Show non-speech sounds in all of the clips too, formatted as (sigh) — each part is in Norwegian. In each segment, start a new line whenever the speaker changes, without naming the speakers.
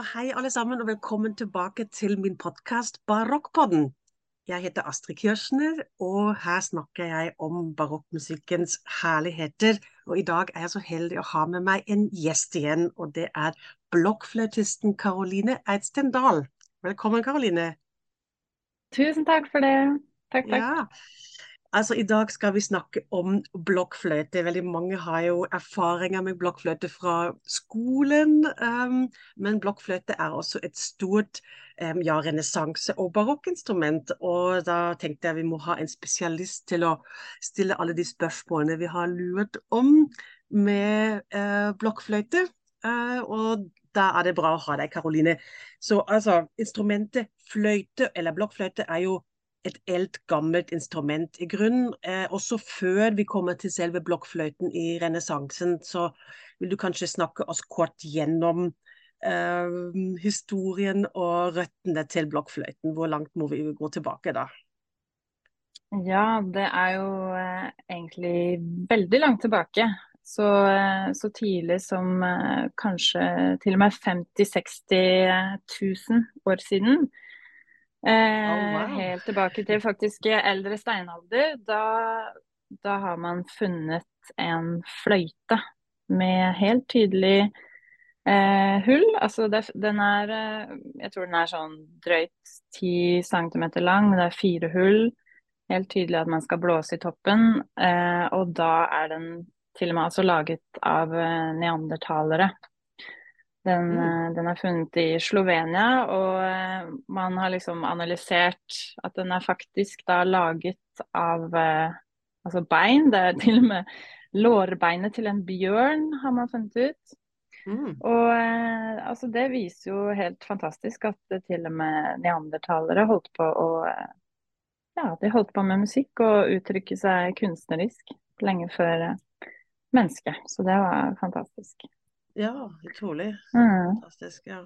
Ja, hei alle sammen, og velkommen tilbake til min podkast Barokkpodden. Jeg heter Astrid Kirschner, og her snakker jeg om barokkmusikkens herligheter. Og i dag er jeg så heldig å ha med meg en gjest igjen, og det er blokkfløytisten Karoline Eidsten Dahl. Velkommen, Karoline.
Tusen takk for det. Takk, takk.
Ja. Altså, I dag skal vi snakke om blokkfløyte. Veldig mange har jo erfaringer med blokkfløyte fra skolen. Um, men blokkfløyte er også et stort um, ja, renessanse- og barokkinstrument. Og da tenkte jeg vi må ha en spesialist til å stille alle de spørsmålene vi har lurt om med uh, blokkfløyte. Uh, og da er det bra å ha deg, Karoline. Så altså, instrumentet fløyte eller blokkfløyte er jo et eldgammelt gammelt instrument i grunnen. Eh, også før vi kommer til selve blokkfløyten i renessansen, så vil du kanskje snakke oss kort gjennom eh, historien og røttene til blokkfløyten. Hvor langt må vi gå tilbake da?
Ja, det er jo eh, egentlig veldig langt tilbake. Så, eh, så tidlig som eh, kanskje til og med 50 000-60 000 år siden. Eh, oh, wow. Helt tilbake til faktisk eldre steinalder. Da, da, har man funnet en fløyte med helt tydelig eh, hull. Altså det, den er eh, Jeg tror den er sånn drøyt 10 cm lang. Det er fire hull. Helt tydelig at man skal blåse i toppen. Eh, og da er den til og med altså laget av eh, neandertalere. Den, mm. Eh, den, er funnet i Slovenia, og eh, man har liksom analysert at den er faktisk da laget av eh, altså bein. Det er til og med lårbeinet til en bjørn, har man funnet ut. Mm. Og altså det viser jo helt fantastisk at til og med neandertalere holdt på å Ja, de holdt på med musikk og uttrykke seg kunstnerisk lenge før mennesket. Så det var fantastisk.
Ja, utrolig. Mm. Fantastisk. ja.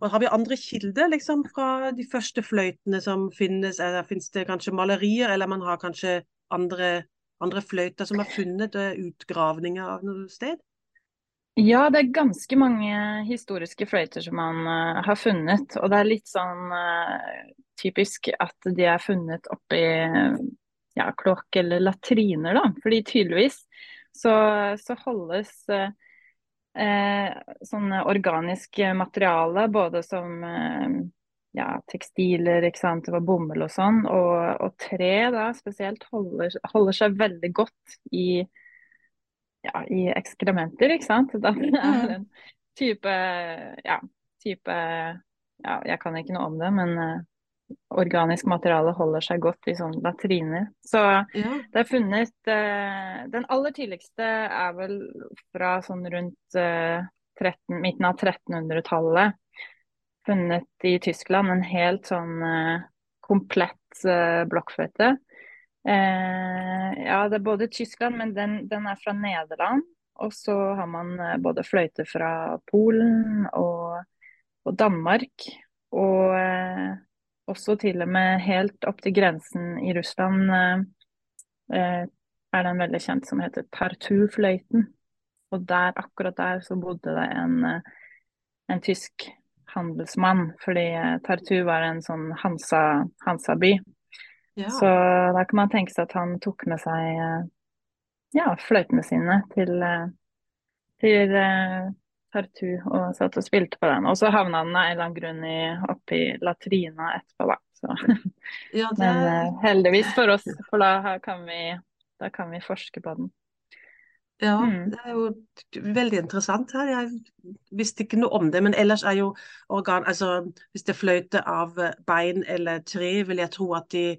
Og Har vi andre kilder liksom, fra de første fløytene som finnes? Eller Finnes det kanskje malerier, eller man har kanskje andre, andre fløyter som har funnet uh, utgravninger av noe sted?
Ja, det er ganske mange historiske fløyter som man uh, har funnet. Og det er litt sånn uh, typisk at de er funnet oppi ja, kloakk eller latriner, da. Fordi tydeligvis så, så holdes uh, eh, sånn organisk materiale, både som eh, ja, tekstiler, ikke sant, det var bomull og sånn. Og, og tre da spesielt holder, holder, seg veldig godt i, ja, i ekskrementer, ikke sant. (laughs) Da det er mm. en type ja, type ja, jeg kan ikke noe om det, men uh, organisk materiale holder seg godt i sånne latriner. Så ja. det er funnet eh, Den aller tidligste er vel fra sånn rundt eh, 13, midten av 1300-tallet. Funnet i Tyskland en helt sånn eh, komplett blokkføtte blokkfløyte. ja, det er både Tyskland, men den, den, er fra Nederland. Og så har man både fløyte fra Polen og, og Danmark. Og også til og med helt opp til grensen i Russland eh, eh er den veldig kjent som heter Tartu-fløyten. Og der, akkurat der så bodde det en, eh, en tysk handelsmann, fordi eh, Tartu var en sånn Hansa-by. Ja. Så da kan man tenke seg at han tok med seg ja, fløytene sine til, til Tartu og satt og spilte på den. Og så havna den av en eller annen grunn i, oppi latrina etterpå, da. Ja, det... Men uh, heldigvis for oss, for da kan, vi, da kan vi forske på den.
Ja, mm. det er jo veldig interessant her. Jeg visste ikke noe om det. Men ellers er jo organ Altså hvis det fløyter av bein eller tre, vil jeg tro at de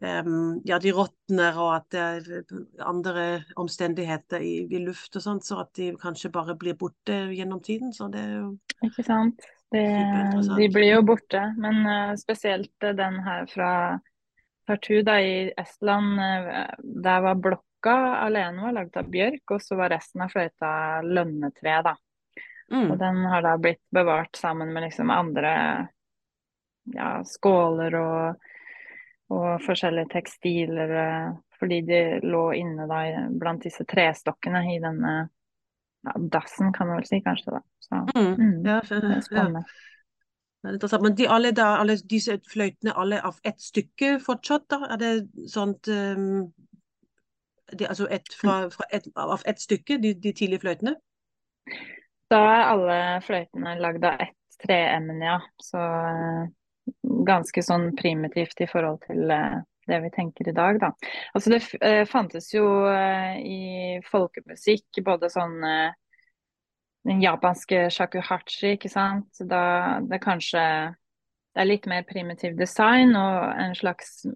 um, ja, de råtner, og at det er andre omstendigheter i, i luft og sånt, så at de kanskje bare blir borte gjennom tiden. Så det er jo
Ikke sant. Det, de blir jo borte. Men uh, spesielt den her fra Tartu da, i Estland, uh, der var blokk Boka alene var laget av bjørk, og så var resten av fløyta lønnetre. da. Mm. Og den har da blitt bevart sammen med liksom andre ja, skåler og, og forskjellige tekstiler. Eh, fordi de lå inne da blant disse trestokkene i denne ja, dassen, kan man vel si kanskje. da. Så,
mm. Mm, ja, det er spennende. Ja. Men de, alle, da, alle disse fløytene alle av ett stykke fortsatt, da? Er det sånt um, de, Altså et, fra, fra et, av ett stykke, de, de, tidlige fløytene?
Da er alle fløytene lagd av ett treemne, ja. Så uh, ganske sånn primitivt i forhold til uh, det vi tenker i dag, da. Altså det uh, fantes jo i folkemusikk både sånn den japanske shakuhachi, ikke sant. Da det kanskje det er litt mer primitiv design og en slags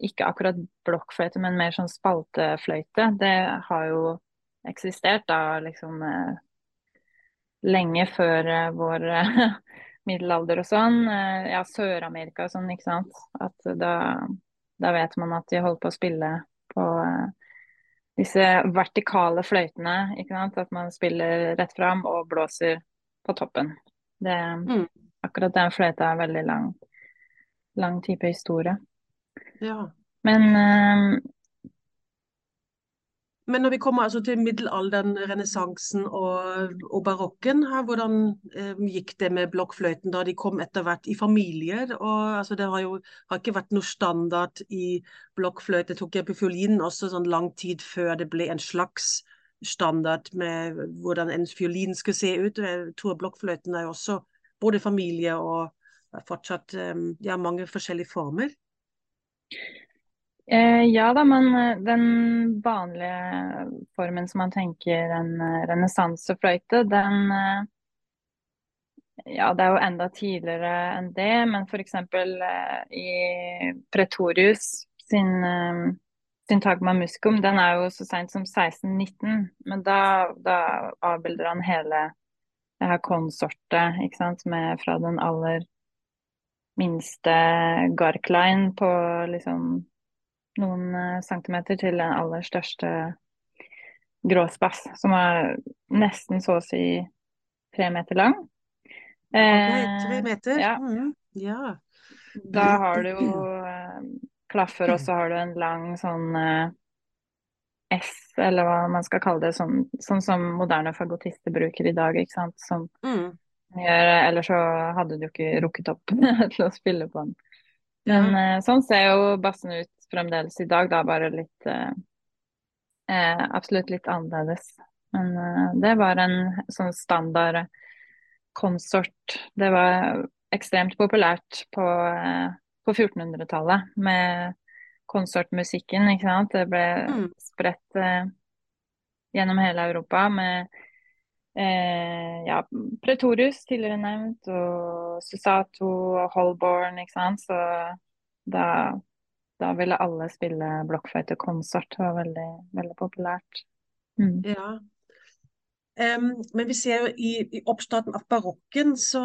ikke akkurat blokkfløyte, men mer sånn spaltefløyte. Det har jo eksistert da liksom eh, lenge før eh, vår eh, (laughs) middelalder og sånn. Ja, Sør-Amerika og sånn, ikke sant. At da, da, vet man at de holder på å spille på disse vertikale fløytene. ikke sant? At man spiller rett fram og blåser på toppen. Det, mm. Akkurat den fløyta er veldig lang, lang type historie.
Ja.
Men uh,
men når vi kommer altså til middelalderen, renessansen og, og, barokken, her, hvordan eh, gikk det med blokkfløyten da de kom etter hvert i familier? Og, altså, det har jo har ikke vært noe standard i blokkfløyte. Tok jeg på fiolinen også sånn lang tid før det ble en slags standard med hvordan en fiolin skulle se ut. Jeg tror blokkfløyten er jo også både familie og fortsatt eh, ja, mange forskjellige former.
Eh, ja da, men eh, den vanlige formen som man tenker en eh, renessansefløyte, den eh, Ja, det er jo enda tidligere enn det, men f.eks. I Pretorius sin eh, Syntagma muscum, den er jo så seint som 1619. Men da, da, avbilder han hele det her konsortet, ikke sant, med fra den aller minste garkline på liksom noen eh, centimeter til den aller største gråspass, som er nesten så å si tre meter lang.
Okay, tre eh, meter?
Ja.
Mm, ja.
Da har du jo eh, klaffer, og så har du en lang sånn eh, S, eller hva man skal kalle det, sånn, sånn som moderne fagotister bruker i dag, ikke sant. Som mm. Gjør Ellers så hadde du ikke rukket opp (laughs) til å spille på den. Men ja. eh, sånn ser jo bassen ut fremdeles i dag, da bare litt eh, eh, Absolutt litt annerledes. Men eh, det var en sånn standard konsort. Det var ekstremt populært på, eh, på 1400-tallet med konsortmusikken, ikke sant. Det ble mm. spredt eh, gjennom hele Europa med Eh, ja, Pretorius, tidligere nevnt, og Susato og Holborn, ikke sant. Så da da ville alle spille blokkfløytekonsert. Det var veldig, veldig populært.
Mm. Ja. Men vi ser jo i, i, oppstarten av barokken så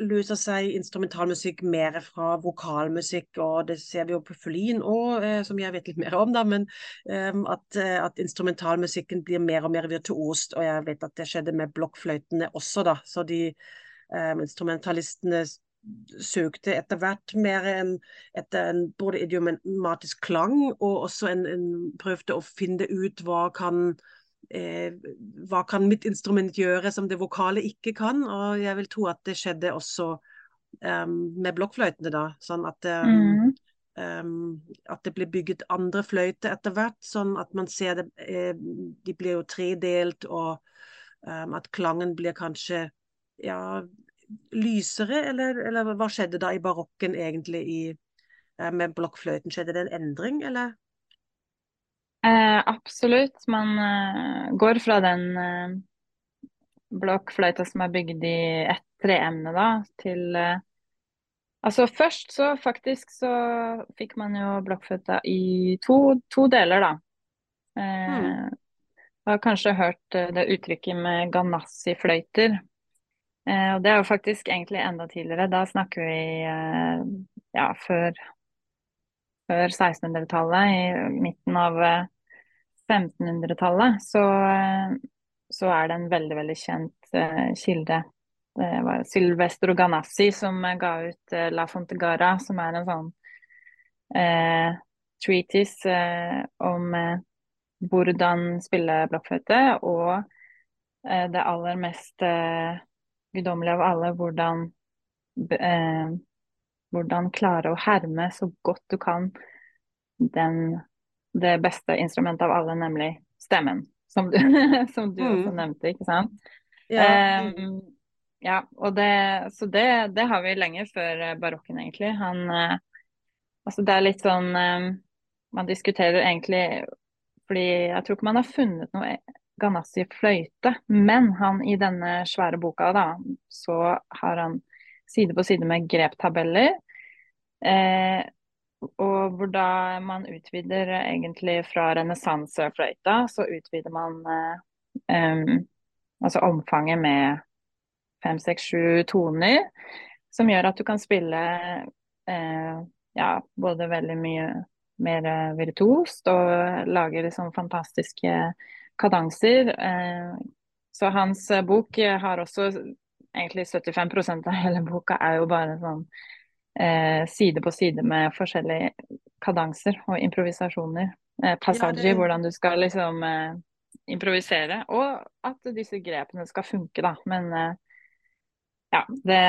løser seg instrumentalmusikk mer fra vokalmusikk, og det ser vi jo på Fulin òg, eh, som jeg vet litt mer om, da, men at, eh, at, instrumentalmusikken blir mer og mer virtuost, og jeg vet at det skjedde med blokkfløytene også, da. Så de um, instrumentalistene søkte etter hvert mer en, etter en både idiomatisk klang og også en, en prøvde å finne ut hva kan eh, hva kan mitt instrument gjøre som det vokale ikke kan. Og jeg vil tro at det skjedde også um, med blokkfløytene, da. Sånn at, um, mm. um, at det ble bygget andre fløyter etter hvert. Sånn at man ser det eh, De blir jo tredelt, og at klangen blir kanskje ja, lysere, eller, eller, hva skjedde da i barokken egentlig i, med blokkfløyten? Skjedde det en endring, eller?
Eh, absolutt. Man eh, går fra den eh, blokkfløyta som er bygd i ett treemne, da, til eh, Altså først så faktisk så fikk man jo blokkfløyta i to, to deler, da. Eh, mm. Har kanskje hørt det uttrykket med ganassi-fløyter. Eh, og det er jo faktisk egentlig enda tidligere. Da snakker vi eh, ja, før, før 1600-tallet, i midten av 1500-tallet, eh, så, så, er det en veldig, veldig kjent kilde. Det var Sylvester Ganassi som ga ut La Fontegara, som er en sånn uh, treatise eh, om eh, hvordan spille blokkfløyte, og det aller mest guddommelige av alle hvordan eh, hvordan klare å herme så godt du kan den, det beste instrumentet av alle, nemlig stemmen. Som du, (laughs) som du mm. også nevnte, ikke sant? Ja. Um, ja og det, så det, det, har vi lenge før barokken, egentlig. Han uh, Altså, det er litt sånn um, Man diskuterer egentlig Fordi jeg tror ikke man har funnet noe Ganassi fløyte, men han i denne svære boka, da, så har han side på side med greptabeller. Eh, og hvor da man utvider egentlig fra renessansefløyta, så utvider man eh, um, altså omfanget med fem, seks, sju toner. Som gjør at du kan spille eh, ja, både veldig mye mer virtuost og lage liksom fantastiske kadanser. Eh, så hans bok har også egentlig 75% av hele boka er jo bare sånn eh, side på side med forskjellige kadanser og improvisasjoner. Eh, passaggi, ja, det... hvordan du skal liksom eh, improvisere. Og at disse grepene skal funke, da. Men eh, ja, det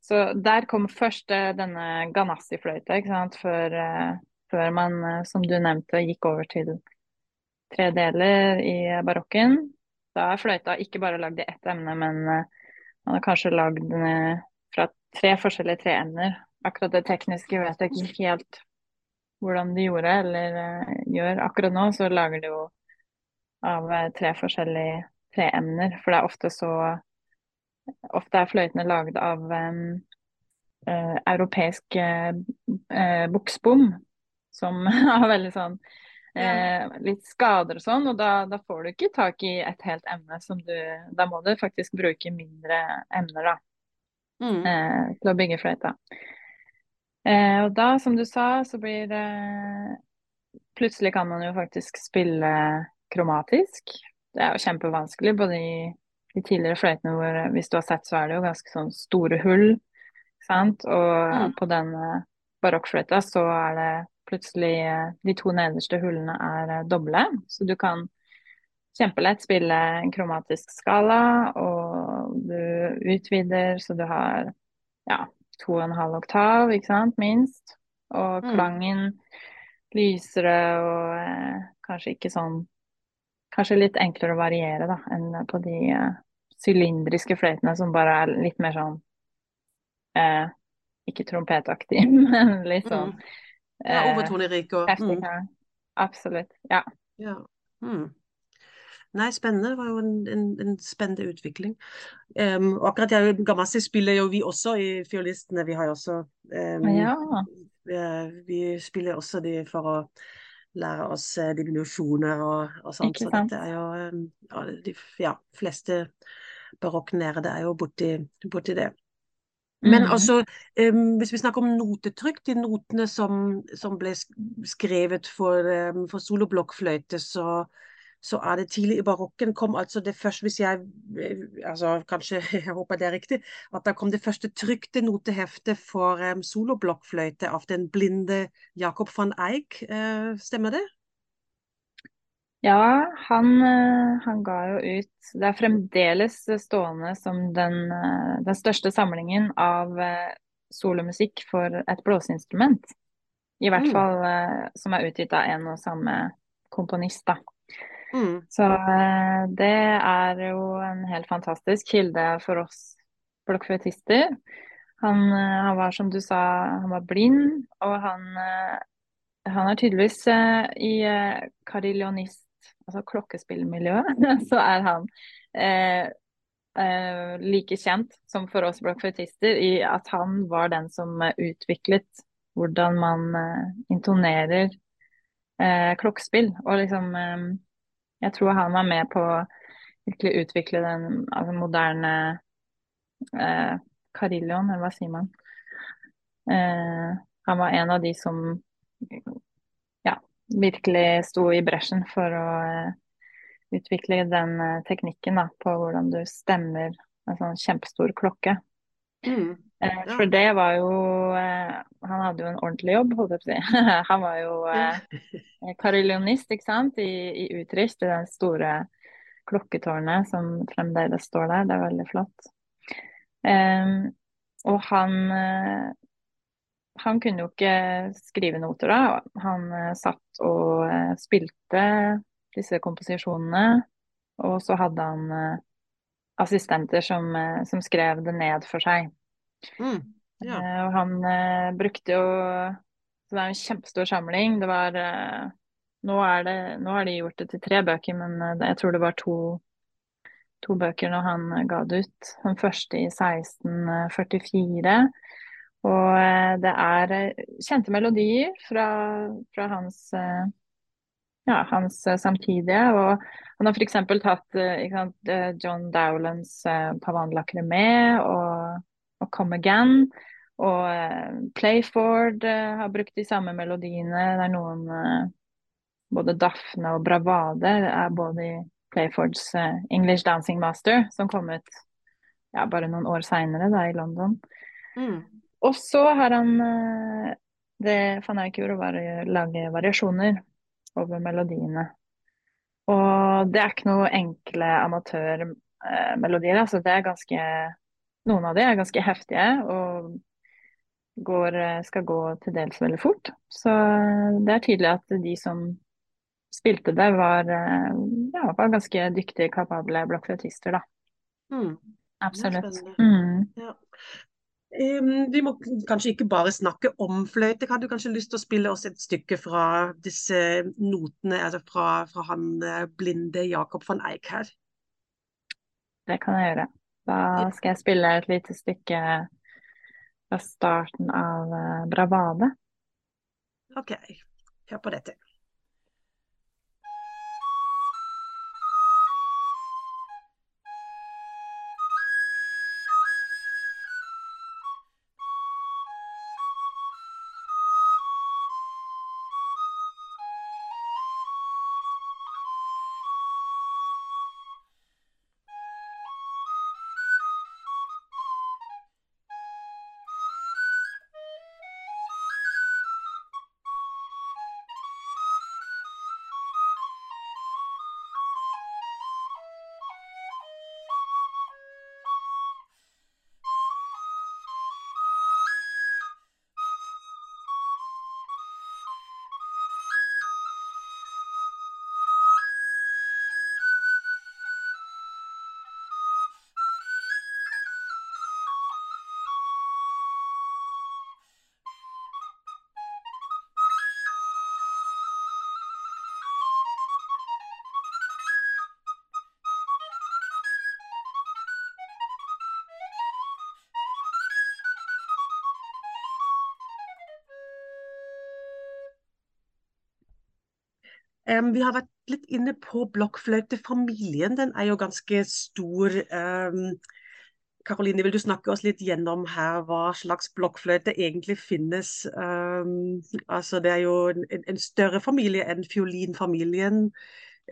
Så der kom først eh, denne ganassi-fløyta, ikke sant. Før, eh, før man, som du nevnte, gikk over til tre deler i barokken. Da er fløyta ikke bare lagd i ett emne, men man har kanskje lagd fra tre forskjellige treender. Akkurat det tekniske vet jeg ikke helt hvordan de gjorde eller uh, gjør. Akkurat nå så lager de jo av uh, tre forskjellige treemner, for det er ofte så Ofte er fløytene lagd av um, uh, europeisk buksbom, som har (laughs) veldig sånn litt skader og sånn, og da, da, får du ikke tak i et helt emne som du Da må du faktisk bruke mindre emner, da mm. eh, til å bygge fløyta. Eh, og da, som du sa, så blir det Plutselig kan man jo faktisk spille kromatisk. Det er jo kjempevanskelig, både i de tidligere fløytene hvor hvis du har sett, så er det jo ganske sånn store hull. Sant? Og mm. på den barokkfløyta så er det plutselig De to nederste hullene er doble, så du kan kjempelett spille en kromatisk skala, og du utvider så du har ja, to og en halv oktav, ikke sant, minst. Og mm. klangen mm. lysere og eh, kanskje ikke sånn Kanskje litt enklere å variere da, enn på de eh, sylindriske fløytene som bare er litt mer sånn eh, Ikke trompetaktig, (laughs) men litt mm. sånn mm.
Ja, overtonerik og
mm. Absolutt. Ja.
ja. Mm. Nei, spennende. Det var jo en, en, en spennende utvikling. Um, akkurat jeg, Gamassi spiller jo vi også i Fiolistene. Vi har jo også um,
ja.
vi, vi, spiller også de for å lære oss uh, diminuasjoner og, og sånt. Så dette er jo ja, de ja, fleste barokknærede er jo borti, borti det. Men mm. altså, um, hvis vi snakker om notetrykk, de notene som, som ble skrevet for, um, for soloblokkfløyte, så så er det tidlig i barokken kom altså det første, hvis jeg altså kanskje, (laughs) jeg håper det er riktig, at da kom det første trykte noteheftet for um, soloblokkfløyte av den blinde Jakob van Eijk. Uh, stemmer det?
Ja, han, eh, han, ga jo ut Det er fremdeles stående som den, eh, den største samlingen av solomusikk for et blåseinstrument. I hvert mm. fall som er utgitt av en og samme komponist, da. Mm. Så eh, det er jo en helt fantastisk kilde for oss blokkfløytister. Han, eh, han, var, som du sa, han var blind, og han, eh, han er tydeligvis i carillonist, altså klokkespillmiljøet, (laughs) så er han eh, eh, like kjent som for oss blokkfløytister i at han var den som utviklet hvordan man eh, intonerer klokkespill. Og liksom jeg tror han var med på å virkelig utvikle den altså, moderne eh, eller hva sier man. Eh, han var en av de som ja, virkelig sto i bresjen for å eh, utvikle den eh, teknikken da, på hvordan du stemmer en sånn kjempestor klokke. Mm. Eh, ja. For det var jo eh, Han hadde jo en ordentlig jobb, holdt jeg på å si. (laughs) Han var jo eh, karillionist, ikke sant, i, i Utrecht, i det store klokketårnet som fremdeles står der. Det er veldig flott. Um, Og han, eh, han kunne jo ikke skrive noter da. Han satt og spilte disse komposisjonene. Og så hadde han assistenter som, som skrev det ned for seg.
Mm, ja.
Og han brukte jo Så det er en kjempestor samling. Det var nå, det, nå, har de gjort det til tre bøker, men jeg tror det var to to bøker når han eh, ga det ut. Den første i 1644. Og eh, det er eh, kjente melodier fra, fra hans, ja, hans samtidige. Og han har f.eks. tatt sant, John Dowlands 'Pavan Lacremé' og, og 'Come Again'. Og Playford har brukt de samme melodiene. Det er noen Både Daphne og Bravade er både i Playfords English Dancing Master, som kom ut ja, bare noen år seinere, i London.
Mm.
Og så har han Det van Eyck gjorde, var å lage variasjoner over melodiene. Og det er ikke noe enkle amatørmelodier. Altså det er ganske Noen av de er ganske heftige og går, skal gå til dels veldig fort. Så det er tydelig at de som spilte det, var, ja, var ganske dyktige, kapable blokkfløytister, da.
Mm.
Absolutt.
Mm. Ja. Um, vi må kanskje ikke bare snakke om fløyte. Har du kanskje lyst til å spille oss et stykke fra disse notene, altså fra, fra han eh, blinde Jakob van Eijk her?
Det kan jeg gjøre. Da skal jeg spille et lite stykke fra starten av eh, Bravade.
OK. Hør på dette. Um, vi har vært litt inne på blokkfløytefamilien. Den er jo ganske stor. Karoline, vil du snakke oss litt gjennom her hva slags blokkfløyte egentlig finnes? Um, altså Det er jo en, en større familie enn fiolinfamilien,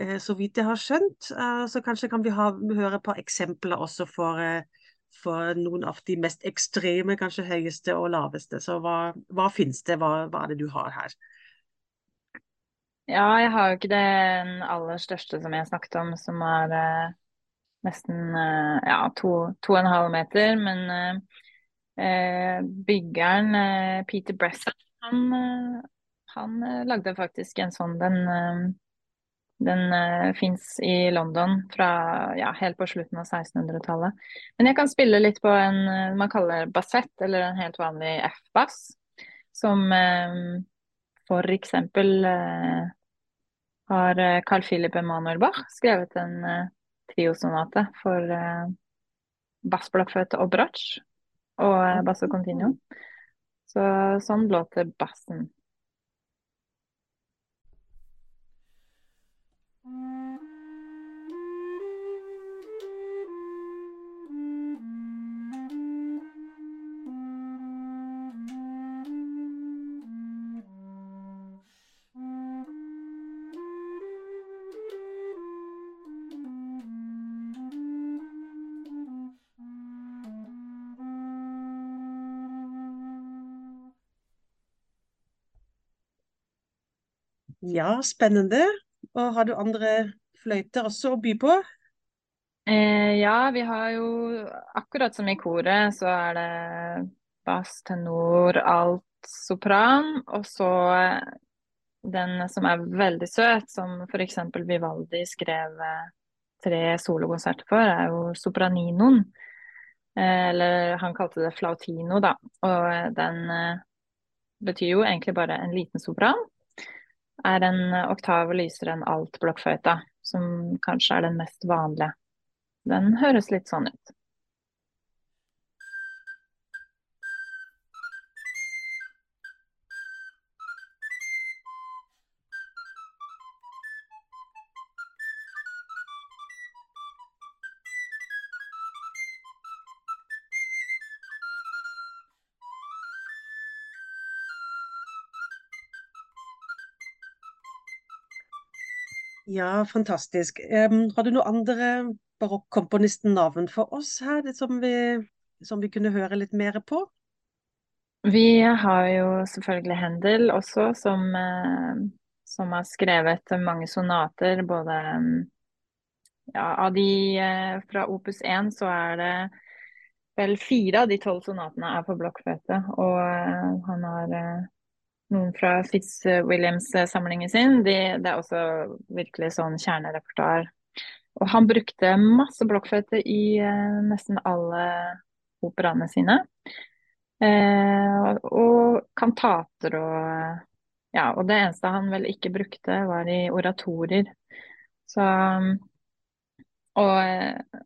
uh, så vidt jeg har skjønt. Uh, så kanskje kan vi ha, høre på eksempler også for, uh, for, noen av de mest ekstreme, kanskje høyeste og laveste. Så hva, hva finnes det? Hva, hva er det du har her?
Ja, jeg har jo ikke den aller største som jeg snakket om, som er eh, nesten eh, ja, to, to og en halv meter. Men eh, byggeren, eh, Peter Bresson, han, eh, han eh, lagde faktisk en sånn. Den, den fins i London fra ja, helt på slutten av 1600-tallet. Men jeg kan spille litt på en man kaller bassett, eller en helt vanlig F-bass. Som for eksempel har eh, Carl Philip Emanuel Bach skrevet en uh, triosonate for uh, bassblokkfløyte og bratsj og uh, basso continuo. Så sånn låter bassen.
Ja, spennende. Og har du andre fløyter også å by på?
Eh, ja, vi har jo akkurat som i koret, så er det bass, tenor, alt, sopran. Og så den som er veldig søt, som f.eks. Vivaldi skrev eh, tre solokonserter for, er jo sopraninoen. Eh, eller han kalte det flautino, da. Og eh, den betyr jo egentlig bare en liten sopran. Er en oktav lysere enn alt blokkfløyta, som kanskje er den mest vanlige. Den høres litt sånn ut.
Ja, fantastisk. Um, har du noen andre barokkomponisten-navn for oss her, som vi, som vi kunne høre litt mer på?
Vi har jo selvfølgelig Hendel også, som, eh, som, har skrevet mange sonater. Både ja, Av de eh, fra Opus 1 så er det vel fire av de tolv sonatene er på blokkfløyte. Og eh, han har noen fra Fitzwilliams-samlingen sin. De, det er også virkelig sånn kjernerepertoar. Og han brukte masse blokkfløyte i eh, nesten alle operaene sine. Eh, og kantater og Ja, og det eneste han vel ikke brukte, var i oratorier. Så Og eh,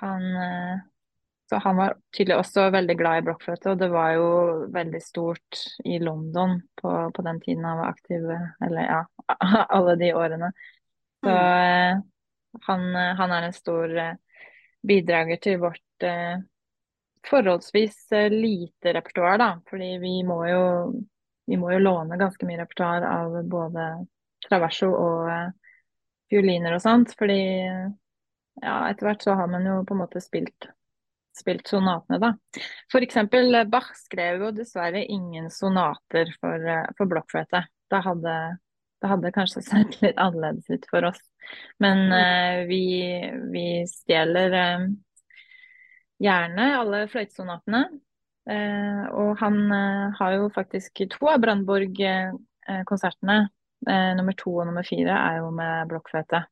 han eh, så han var tydelig også veldig glad i blokkfløyte, og det var jo veldig stort i London på, på den tiden han var aktiv, eller ja, (laughs) alle de årene. Så mm. han, han, er en stor eh, bidrager til vårt eh, forholdsvis eh, lite repertoar, da. Fordi vi må jo, vi må jo låne ganske mye repertoar av både traverso og fioliner og sånt. Fordi ja, etter hvert så har man jo på en måte spilt spilt sonatene, da. F.eks. Bach skrev jo dessverre ingen sonater for, eh, for blokkfløyte. Det hadde, det hadde kanskje sett (laughs) litt annerledes ut for oss. Men uh, vi, vi, stjeler uh, gjerne alle fløytesonatene. Uh, og han har jo faktisk to av Brandborg-konsertene. nummer to og nummer fire er jo med blokkfløyte.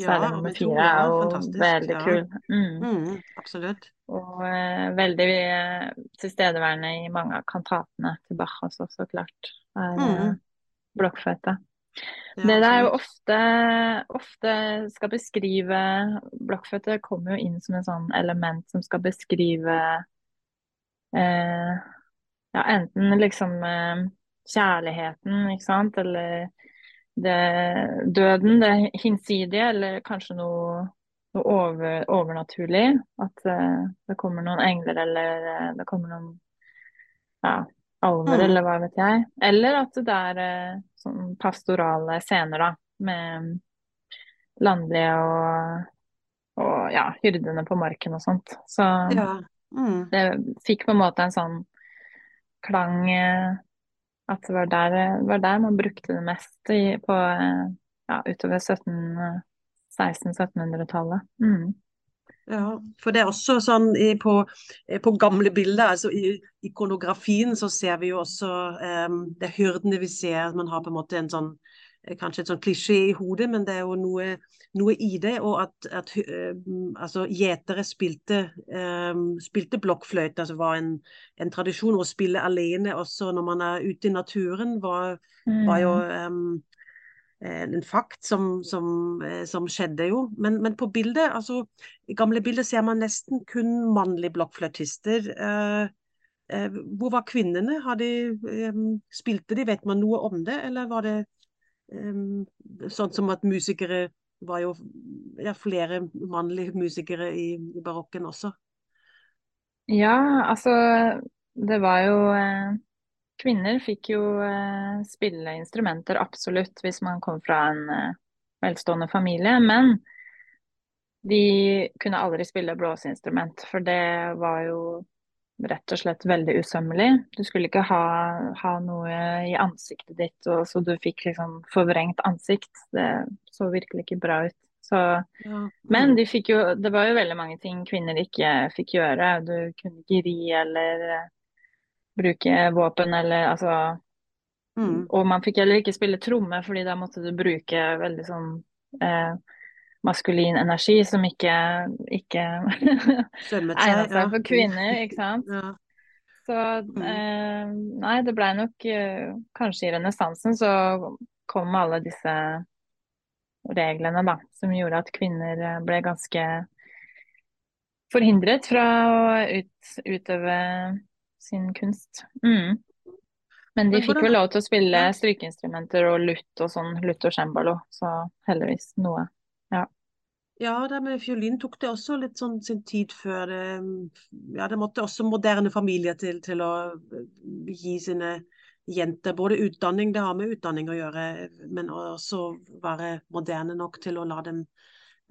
Særlig nummer fire er jo veldig
ja.
kul. Mm.
Mm, absolutt.
Og eh, veldig eh, tilstedeværende i mange av kantatene til Bach også, så klart. Er mm. Eh, blokkfløyte. Ja, det er jo ofte, ofte skal beskrive Blokkfløyte kommer jo inn som en sånn element som skal beskrive eh, ja, enten liksom eh, kjærligheten, ikke sant, eller det, døden, det hinsidige, eller kanskje noe, noe over, overnaturlig. At uh, det kommer noen engler, eller uh, det kommer noen ja, alver, mm. eller hva vet jeg. Eller at det er uh, sånn pastorale scener, da, med landlige og, og ja, hyrdene på marken og sånt. Så ja. mm. det fikk på en måte en sånn klang at det var der, var der man brukte det mest i, på, ja, utover 1600-1700-tallet. Mm.
Ja, for det er også sånn i, på, på, gamle bilder, altså i ikonografien, så ser vi jo også um, Det er hyrdene vi ser. Man har på en måte en sånn kanskje et sånn klisjé i hodet, men det er jo noe, noe i det. Og at, at um, altså, gjetere spilte, um, spilte blokkfløyte, altså var en, en, tradisjon. Å spille alene også når man er ute i naturen, var, var jo um, en fakt som, som, eh, som skjedde jo. Men, men, på bildet, altså i gamle bilder ser man nesten kun mannlige blokkfløytister. Uh, uh, hvor var kvinnene? De, um, spilte de, vet man noe om det, eller var det sånn som at musikere var jo ja, flere mannlige musikere i, i, barokken også.
Ja, altså det var jo eh, Kvinner fikk jo eh, spille instrumenter, absolutt, hvis man kom fra en eh, velstående familie. Men de kunne aldri spille blåseinstrument, for det var jo rett og slett veldig usømmelig. Du skulle ikke ha, ha noe i ansiktet ditt og, så du fikk liksom forvrengt ansikt. Det så virkelig ikke bra ut. Så,
Ja.
men de fikk jo, det var jo veldig mange ting kvinner ikke fikk gjøre. Du kunne ikke ri eller eh, bruke våpen eller altså
Mm.
Og man fikk heller ikke spille tromme, fordi da måtte du bruke veldig sånn eh, maskulin energi som ikke, ikke (laughs) egna
seg.
seg
Ja.
for kvinner, ikke sant.
Ja.
Så
Mm.
eh, nei, det blei nok eh, Kanskje i renessansen så kom alle disse reglene, da, som gjorde at kvinner eh, ble ganske forhindret fra å ut, utøve sin kunst. Mm. Men de fikk vel lov til å spille strykeinstrumenter og lutt og sånn, lutt og cembalo, så heldigvis noe.
Ja, det med fiolin tok det også litt sånn sin tid før det Ja, det måtte også moderne familier til, til å eh, gi sine jenter både utdanning, det har med utdanning å gjøre, men også være moderne nok til å la dem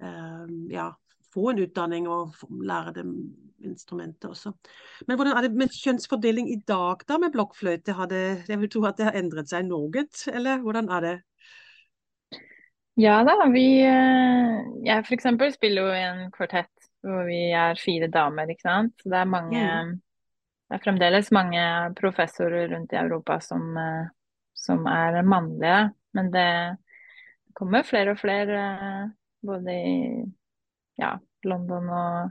eh, ja, få en utdanning og lære dem instrumentet også. Men hvordan er det med kjønnsfordeling i dag da med blokkfløyte? Jeg vil tro at det har endret seg noe, eller hvordan er det?
Ja da, vi eh, Jeg for eksempel spiller jo i en kvartett hvor vi er fire damer, ikke sant. Så det er mange
Mm.
Det er fremdeles mange professorer rundt i Europa som, eh, som er mannlige. Men det kommer flere og flere eh, både i ja, London og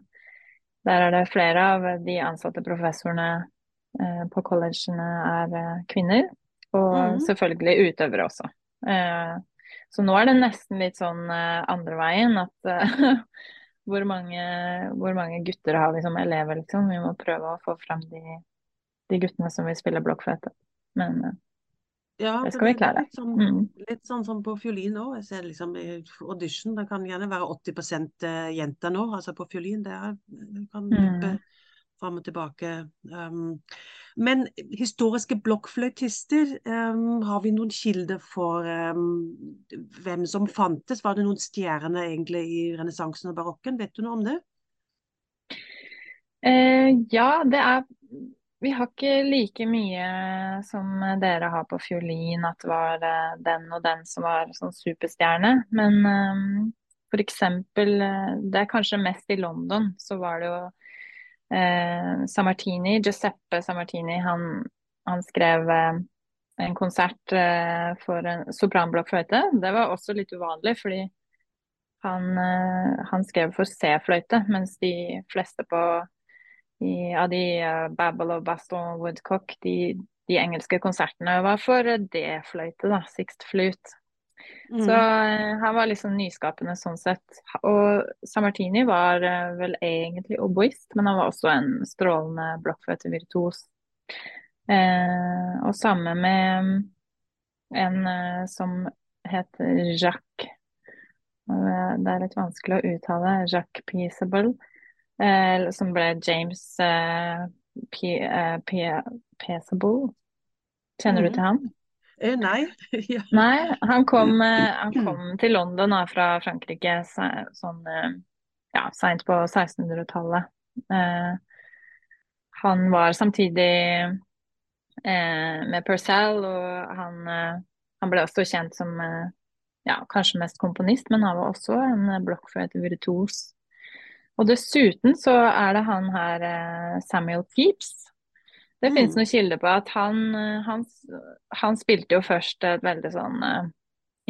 Der er det flere av de ansatte professorene eh, på collegene er kvinner. Og
Mm.
selvfølgelig utøvere også. Eh, så nå er det nesten litt sånn eh, andre veien at eh, (laughs) hvor, mange, hvor mange gutter har vi som elever, liksom. Vi må prøve å få frem de, de guttene som vil spille blokkfløyte. Men eh,
Ja,
Det skal vi klare.
Litt sånn,
mm,
litt sånn som på fiolin òg. Jeg ser liksom i audition, det kan gjerne være 80 jenter nå, altså på fiolin. Det, er, kan
mm.
Fram og tilbake. Um, men historiske blokkfløytister, um, har vi noen kilder for um, hvem som fantes? Var det noen stjerner egentlig i renessansen og barokken? Vet du noe om det?
Uh, ja, det er Vi har ikke like mye som dere har på fiolin, at det var eh, den og den som var sånn superstjerne. Men um, for eksempel, eh, det er kanskje mest i London, så var det jo eh, Samartini, Giuseppe Sammartini, han, han skrev eh, en konsert eh, for en sopranblokkfløyte. Det var også litt uvanlig, fordi han, eh, han skrev for C-fløyte, mens de fleste på i, av de uh, Babble og Baston Woodcock, de, de engelske konsertene var for D-fløyte, da, sixth flute. Så
Mm.
Så han var liksom nyskapende sånn sett. Og Sammartini var eh, vel egentlig oboist, men han var også en strålende blokkfløytevirtuos. Eh, og sammen med en eh, som heter Jacques det- er litt vanskelig å uttale. Jacques Peaceable. Eh, som ble James eh, eh, Peaceable. Kjenner du
Mm.
til han?
Eh, nei. (laughs) ja.
Nei, han kom, eh, han kom til London fra Frankrike sånn eh, ja, seint på 1600-tallet. Eh, han var samtidig eh, med Purcell, og han, han ble også kjent som ja, kanskje mest komponist, men han var også en blokkfløytevirtuos. Og dessuten så er det han her Samuel Pepys. Det
Mm.
finnes noen kilder på at han, eh, han, han spilte jo først et veldig sånn eh,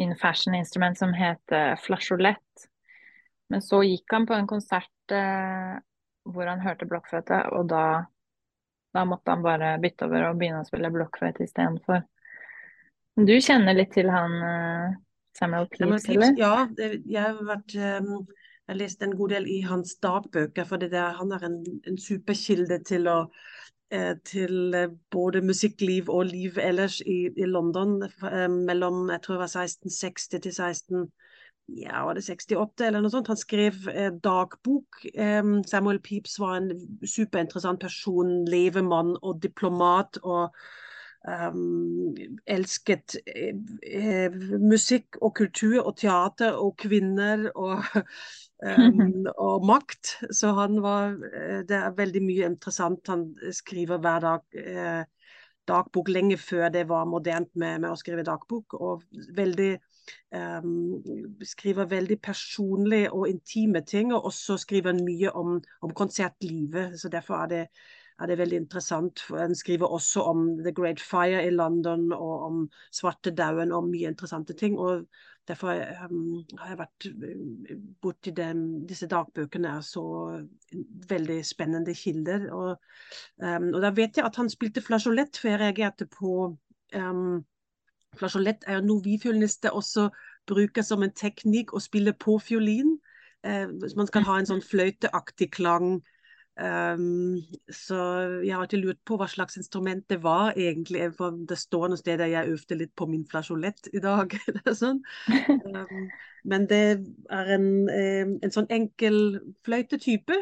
in fashion instrument som het eh, flasjolett. Men så gikk han på en konsert eh, hvor han hørte blokkfløyte, og da, da måtte han bare bytte over og begynne å spille blokkfløyte istedenfor. Du kjenner litt til han Samuel Pepys, eller?
ja, det, jeg har vært um, Jeg har lest en god del i hans dagbøker, for der, han er en, en superkilde til å til eh, både musikkliv og liv ellers i, i London eh, mellom jeg tror det var 1660 til 16 ja, var det 68 eller noe sånt. Han skrev eh, dagbok. Eh, Samuel Pepys var en superinteressant person, levemann og diplomat. og um, elsket eh, eh, musikk og kultur og teater og kvinner og, (laughs) um, (laughs) og makt. Så han var eh, Det er veldig mye interessant han skriver hver dag. Eh, dagbok lenge før det var modernt med, med å skrive dagbok. Og veldig um, skriver veldig personlige og intime ting, og også skriver mye om, om konsertlivet. Så derfor er det, er det veldig interessant. Han skriver også om The Great Fire i London og om svartedauden og mye interessante ting. og Derfor um, har jeg vært eh, borti dem. Disse dagbøkene er så veldig spennende kilder. Og, um, og da vet jeg at han spilte flasjolett, for jeg reagerte på um, Flasjolett er jo noe vi fiolinister også bruker som en teknikk å spille på fiolin. Eh, man skal ha en sånn fløyteaktig klang. Um, så jeg har alltid lurt på hva slags instrument det var egentlig. Det står noen steder jeg øvde litt på min flasjolett i dag. (laughs) sånn. um, men det er en, en sånn enkel fløytetype.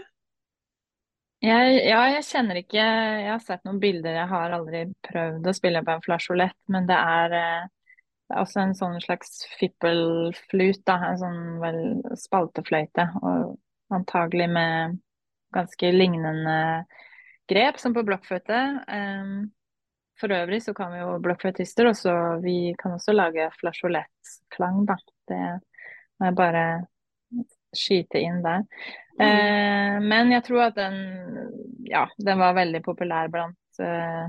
Jeg, ja, jeg kjenner ikke Jeg har sett noen bilder. Jeg har aldri prøvd å spille på en flasjolett, men det er, eh, det er også en sånn slags fippelflut, da. En sånn vel spaltefløyte. Og antagelig med ganske lignende grep som på blokkføtte. For øvrig så kan vi jo blokkføtister også Vi kan også lage flasjolettklang, da. Det må jeg bare skyte inn der. Mm. Eh, men jeg tror at den ja, den var veldig populær blant eh,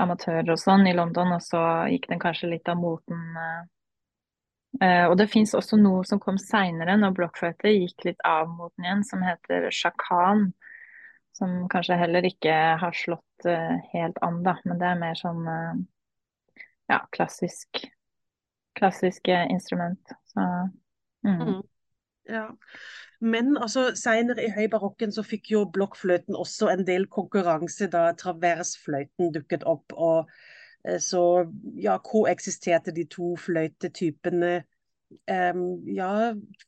amatører og sånn i London, og så gikk den kanskje litt av moten. Eh. Eh og det fins også noe som kom seinere, når blokkfløyte gikk litt av moten igjen, som heter sjakan. Som kanskje heller ikke har slått eh, helt an, da, men det er mer sånn eh, ja, klassisk klassisk instrument. Så mm.
Mm. Ja. Men altså, seinere i høybarokken så fikk jo blokkfløyten også en del konkurranse da traversfløyten dukket opp. og Så ja, koeksisterte de to fløytetypene ja,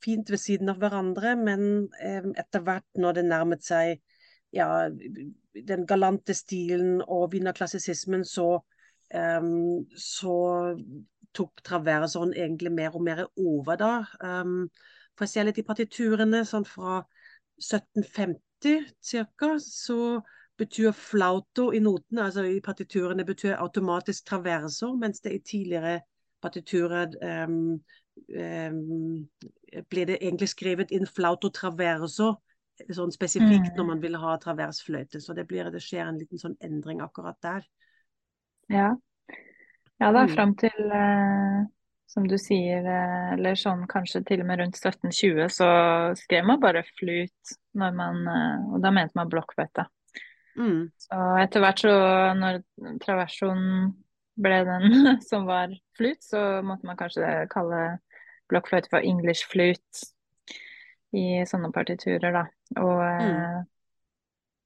fint ved siden av hverandre, men etter hvert når det nærmet seg ja, den galante stilen og wienerklassisismen, så, så tok traverseren egentlig mer og mer over da. Um, for jeg ser litt i partiturene sånn fra 1750 ca., så betyr flauto i notene, altså i partiturene, betyr automatisk traverso, mens det i tidligere partiturer um, um, ble det egentlig skrevet inn flauto traverso, sånn spesifikt mm. når man vil ha traversfløyte. Så det, blir, det skjer en liten sånn endring akkurat der.
Ja. Ja, da mm. fram til uh, som du sier, eh, eller sånn kanskje til og med rundt 1720, så skrev man bare flut når man eh, Og da mente man blokkfløyte. Mm. Så etter hvert så, når traversoen ble den (laughs) som var flut, så måtte man kanskje kalle blokkfløyte for English flute i sånne partiturer, da. Og mm. Eh,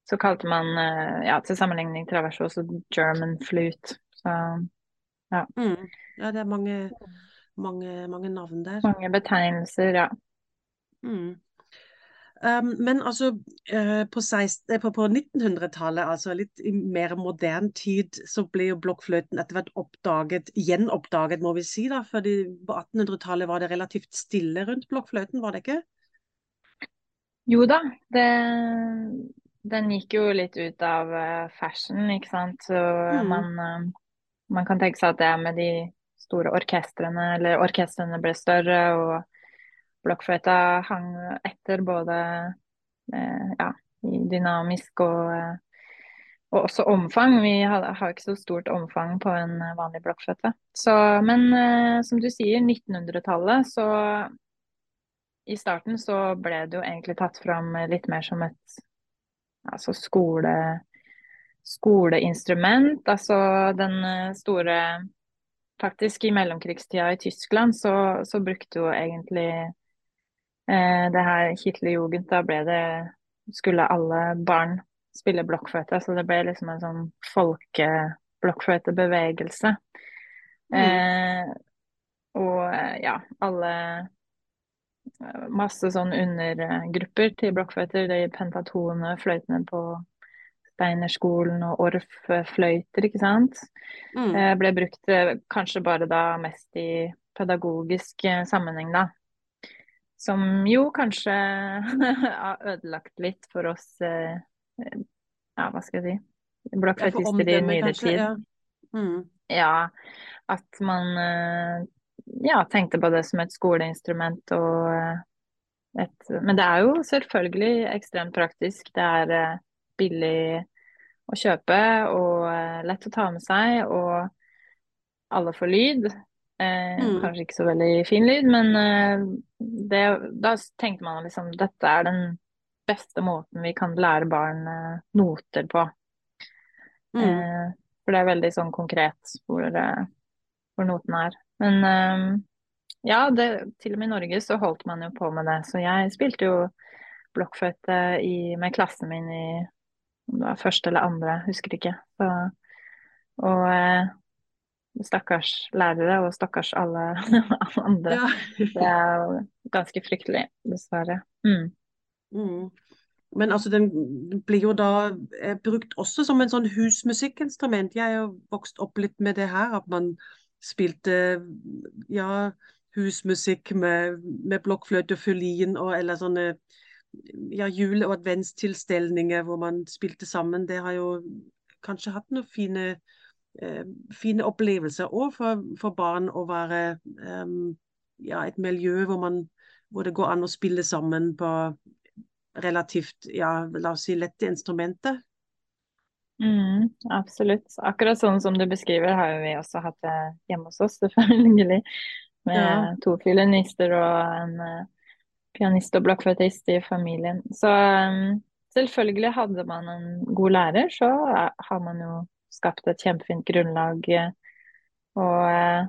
så kalte man, ja, til sammenligning traverso også German flute. Så ja.
Mm. Ja, det er mange mange, mange navn der.
Mange betegnelser, ja.
Mm. Um, men altså, uh, på, eh, på, på 1900-tallet, altså litt i mer moderne tid, så ble jo blokkfløyten etter hvert oppdaget, gjenoppdaget, må vi si. da, fordi På 1800-tallet var det relativt stille rundt blokkfløyten, var det ikke?
Jo da, det, den gikk jo litt ut av uh, fashion, ikke sant. Så mm. man, man kan tenke seg at det er med de store orkestrene, eller orkestrene ble større, og blokkfløyta hang etter både eh, ja, dynamisk og, eh, og også omfang. Vi har, ikke så stort omfang på en vanlig blokkfløyte. Men eh, som du sier, 1900-tallet, så i starten så ble det jo egentlig tatt fram litt mer som et altså skole, skoleinstrument. Altså den store faktisk i mellomkrigstida i Tyskland så, så brukte jo egentlig det her Hitlerjugend, da ble det Skulle alle barn spille blokkfløyte, så det ble liksom en sånn folkeblokkfløytebevegelse. Mm. Eh, og ja, alle Masse sånn undergrupper til blokkfløyter. De pentatone fløytene på Steinerskolen og Orff-fløyter, ikke sant. Mm. Eh, ble brukt eh, kanskje bare da mest i pedagogisk eh, sammenheng, da. Som jo kanskje (laughs) har ødelagt litt for oss ja, hva skal jeg si, blokkfløytister i nyere tid. Ja.
Mm.
Ja, at man eh, ja, tenkte på det som et skoleinstrument og eh, et Men det er jo selvfølgelig ekstremt praktisk. Det er eh, billig å kjøpe og lett å ta med seg, og alle får lyd. Eh,
Mm.
kanskje ikke så veldig fin lyd, men eh, det, da tenkte man liksom dette er den beste måten vi kan lære barn eh, noter på.
Mm.
Eh, for det er veldig sånn konkret hvor, eh, hvor noten er. Men eh, ja, det, til og med i Norge så holdt man jo på med det. Så jeg spilte jo blokkfløyte med klassen min i om det var første eller andre, husker ikke. Så, og stakkars lærere og stakkars alle, (laughs) andre.
Ja.
Det er jo ganske fryktelig, dessverre. Mm.
Mm. Men altså, den blir jo da eh, brukt også som en sånn husmusikkinstrument. Jeg jo vokst opp litt med det her, at man spilte ja, husmusikk med, med blokkfløyte og fiolin, og, eller sånne ja, jule- og adventstilstelninger hvor man spilte sammen. Det har jo kanskje hatt noen fine, fine opplevelser òg for, for barn å være um, ja, et miljø hvor, man, hvor det går an å spille sammen på relativt, ja, la oss si lette instrumenter.
Mm, absolutt. Akkurat sånn som du beskriver, har vi også hatt det hjemme hos oss, (laughs) selvfølgelig. Med
Ja.
to fiolinister og en eh, pianist og blokkfløytist i familien. Så um, selvfølgelig hadde man en god lærer, så eh, har man jo skapt et kjempefint grunnlag. eh, Og, eh,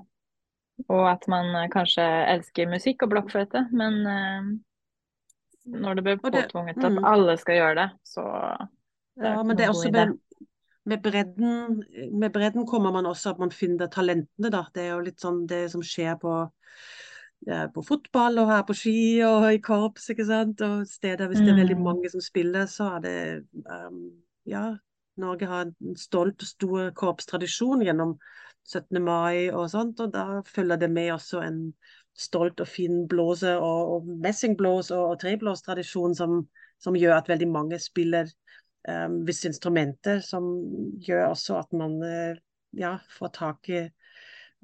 og at man eh, kanskje elsker musikk og blokkfløyte, men når det blir påtvunget at
mm.
alle skal gjøre det, så det er
Ja, men det er også med, med bredden Med bredden kommer man også at man finner talentene, da. Det er jo litt sånn det som skjer på, på fotball og her på ski og i korps, ikke sant. Og steder hvis det er veldig
Mm.
mange som spiller, så er det um, Ja, Norge har en stolt og stor korpstradisjon gjennom 17. mai og sånt, og da følger det med også en stolt og fin blåse- og, og messingblås- og, og treblåstradisjon som, som gjør at veldig mange spiller um, visse instrumenter, som gjør også at man uh, ja, får tak i,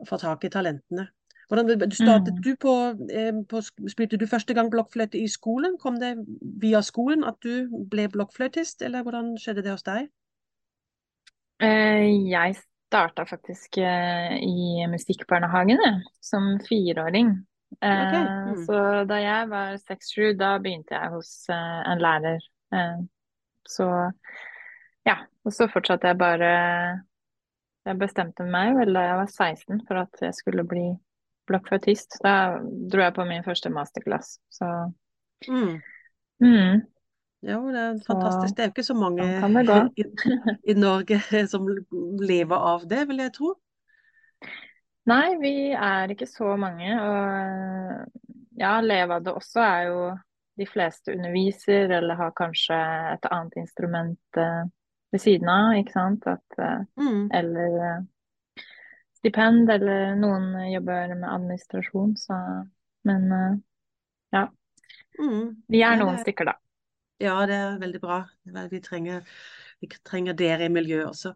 får tak i talentene. Hvordan du startet
Mm.
du på, eh, på Spilte du første gang blokkfløyte i skolen? Kom det via skolen at du ble blokkfløytist, eller hvordan skjedde det hos deg?
Eh, Jeg starta faktisk eh, i musikkbarnehagen jeg, som fireåring. Eh,
Ok, mm.
Så da jeg var seks-sju, da begynte jeg hos eh, en lærer. Eh, Så ja, og så fortsatte jeg bare Jeg bestemte meg vel da jeg var 16 for at jeg skulle bli blokkfløytist. Da dro jeg på min første masterclass. Så
Mm.
mm,
Jo, det er fantastisk. Det er jo ikke så mange
sånn (laughs)
i, i Norge (laughs) som lever av det, vil jeg tro.
Nei, vi er ikke så mange. Og ja, leve av det også er jo de fleste underviser eller har kanskje et annet instrument eh, ved siden av, ikke sant. At, eh,
Mm.
eller eh, stipend, eller noen jobber med administrasjon, så Men ja,
Mm.
vi er noen stykker, da.
Ja, det er veldig bra. Vi trenger, vi trenger dere i miljøet også.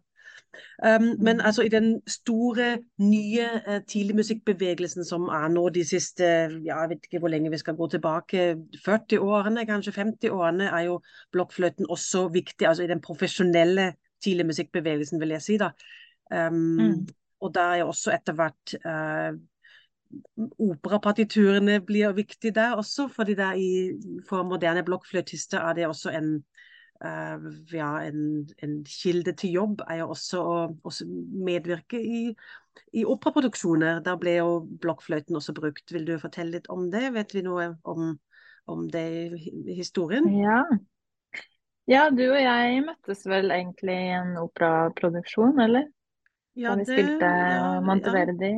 Um, men
Mm.
altså i den store, nye uh, tidligmusikkbevegelsen som er nå de siste ja, jeg vet ikke hvor lenge vi skal gå tilbake, 40 årene, kanskje 50 årene, er jo blokkfløyten også viktig. Altså i den profesjonelle tidligmusikkbevegelsen, vil jeg si. da. Um,
Mm.
Og der er også etter hvert uh, Operapartiturene blir viktig der også, fordi der i, for moderne blokkfløytister er det også en, uh, ja, en, en kilde til jobb, er jo også å også medvirke i, i operaproduksjoner. Der ble jo blokkfløyten også brukt. Vil du fortelle litt om det? Vet vi noe om, om det i historien?
Ja. ja, du og jeg møttes vel egentlig i en operaproduksjon, eller?
Ja,
Da vi
det-
spilte
ja,
Monteverdi.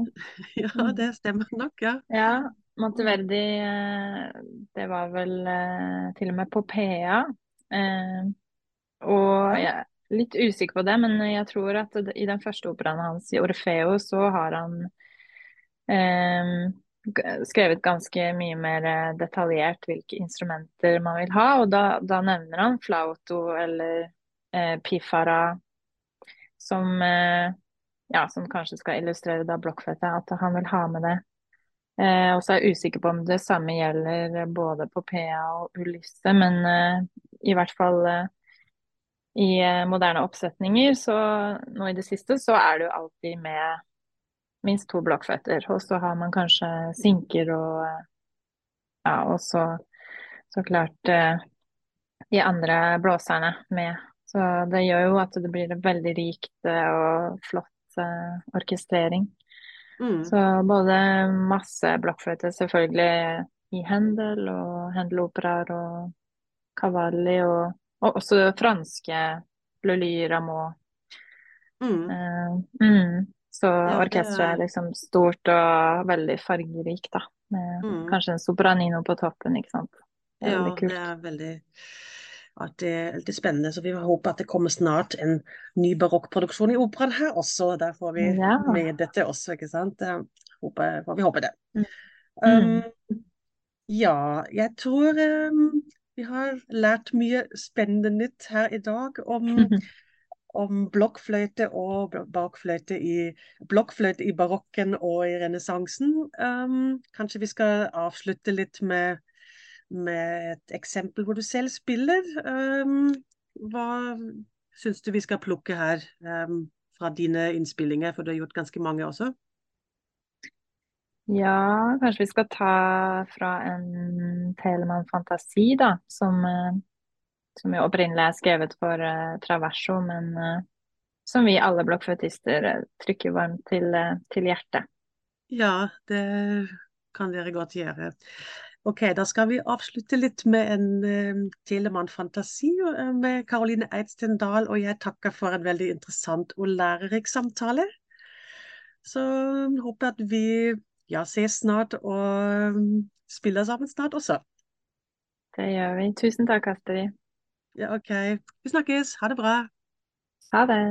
Ja, (laughs) ja, det stemmer nok, ja.
Ja, Monteverdi, eh, det var vel eh, til og med på PA. Eh, og jeg er litt usikker på det, men jeg tror at i den første operaen hans, i Orfeo, så har han eh, skrevet ganske mye mer detaljert hvilke instrumenter man vil ha, og da, da nevner han flauto eller eh, pifara som eh, ja, som kanskje skal illustrere da blokkfløyte, at han vil ha med det. Eh, og så er jeg usikker på om det samme gjelder både på PA og Ulisse, men eh, i hvert fall eh, i eh, moderne oppsetninger, så nå i det siste, så er det jo alltid med minst to blokkføtter. Og så har man kanskje sinker og eh, ja, og så, så klart eh, de andre blåserne med. Så det gjør jo at det blir veldig rikt og flott orkestrering. Mm. Så både masse blokkfløyte, selvfølgelig i Händel og Händel-operaer og Cavalli, og, og, også franske Lully Rameau. Mm. Uh, mm. Så ja, orkesteret er liksom stort og veldig fargerikt, da. Med mm. kanskje en sopranino på toppen, ikke sant.
Det ja, det er veldig at det er litt spennende. Så vi håper at det kommer snart en ny barokkproduksjon i operaen her også. Der får vi ja. med dette også, ikke sant. Håper, får vi håper det. Mm. Um, ja, jeg tror um, vi har lært mye spennende nytt her i dag om, (laughs) om blokkfløyte og bakfløyte i, blokkfløyte i barokken og i renessansen. Um, kanskje vi skal avslutte litt med med et eksempel hvor du selv spiller. Um, hva syns du vi skal plukke her um, fra dine innspillinger, for du har gjort ganske mange også?
Ja, kanskje vi skal ta fra en Telemann Fantasi, da, som, uh, som jo opprinnelig er skrevet for uh, Traverso, men uh, som vi alle blokkfløytister trykker varmt til, til hjertet.
Ja, det kan dere godt gjøre. Ok, da skal vi avslutte litt med en uh, Telemann-fantasi uh, med Karoline Eidsten Dahl, og jeg takker for en veldig interessant og lærerik samtale. Så um, håper at vi ja, ses snart og um, spiller sammen snart også.
Det gjør vi. Tusen takk, Astrid.
Ja, ok. Vi snakkes. Ha det bra.
Ha det.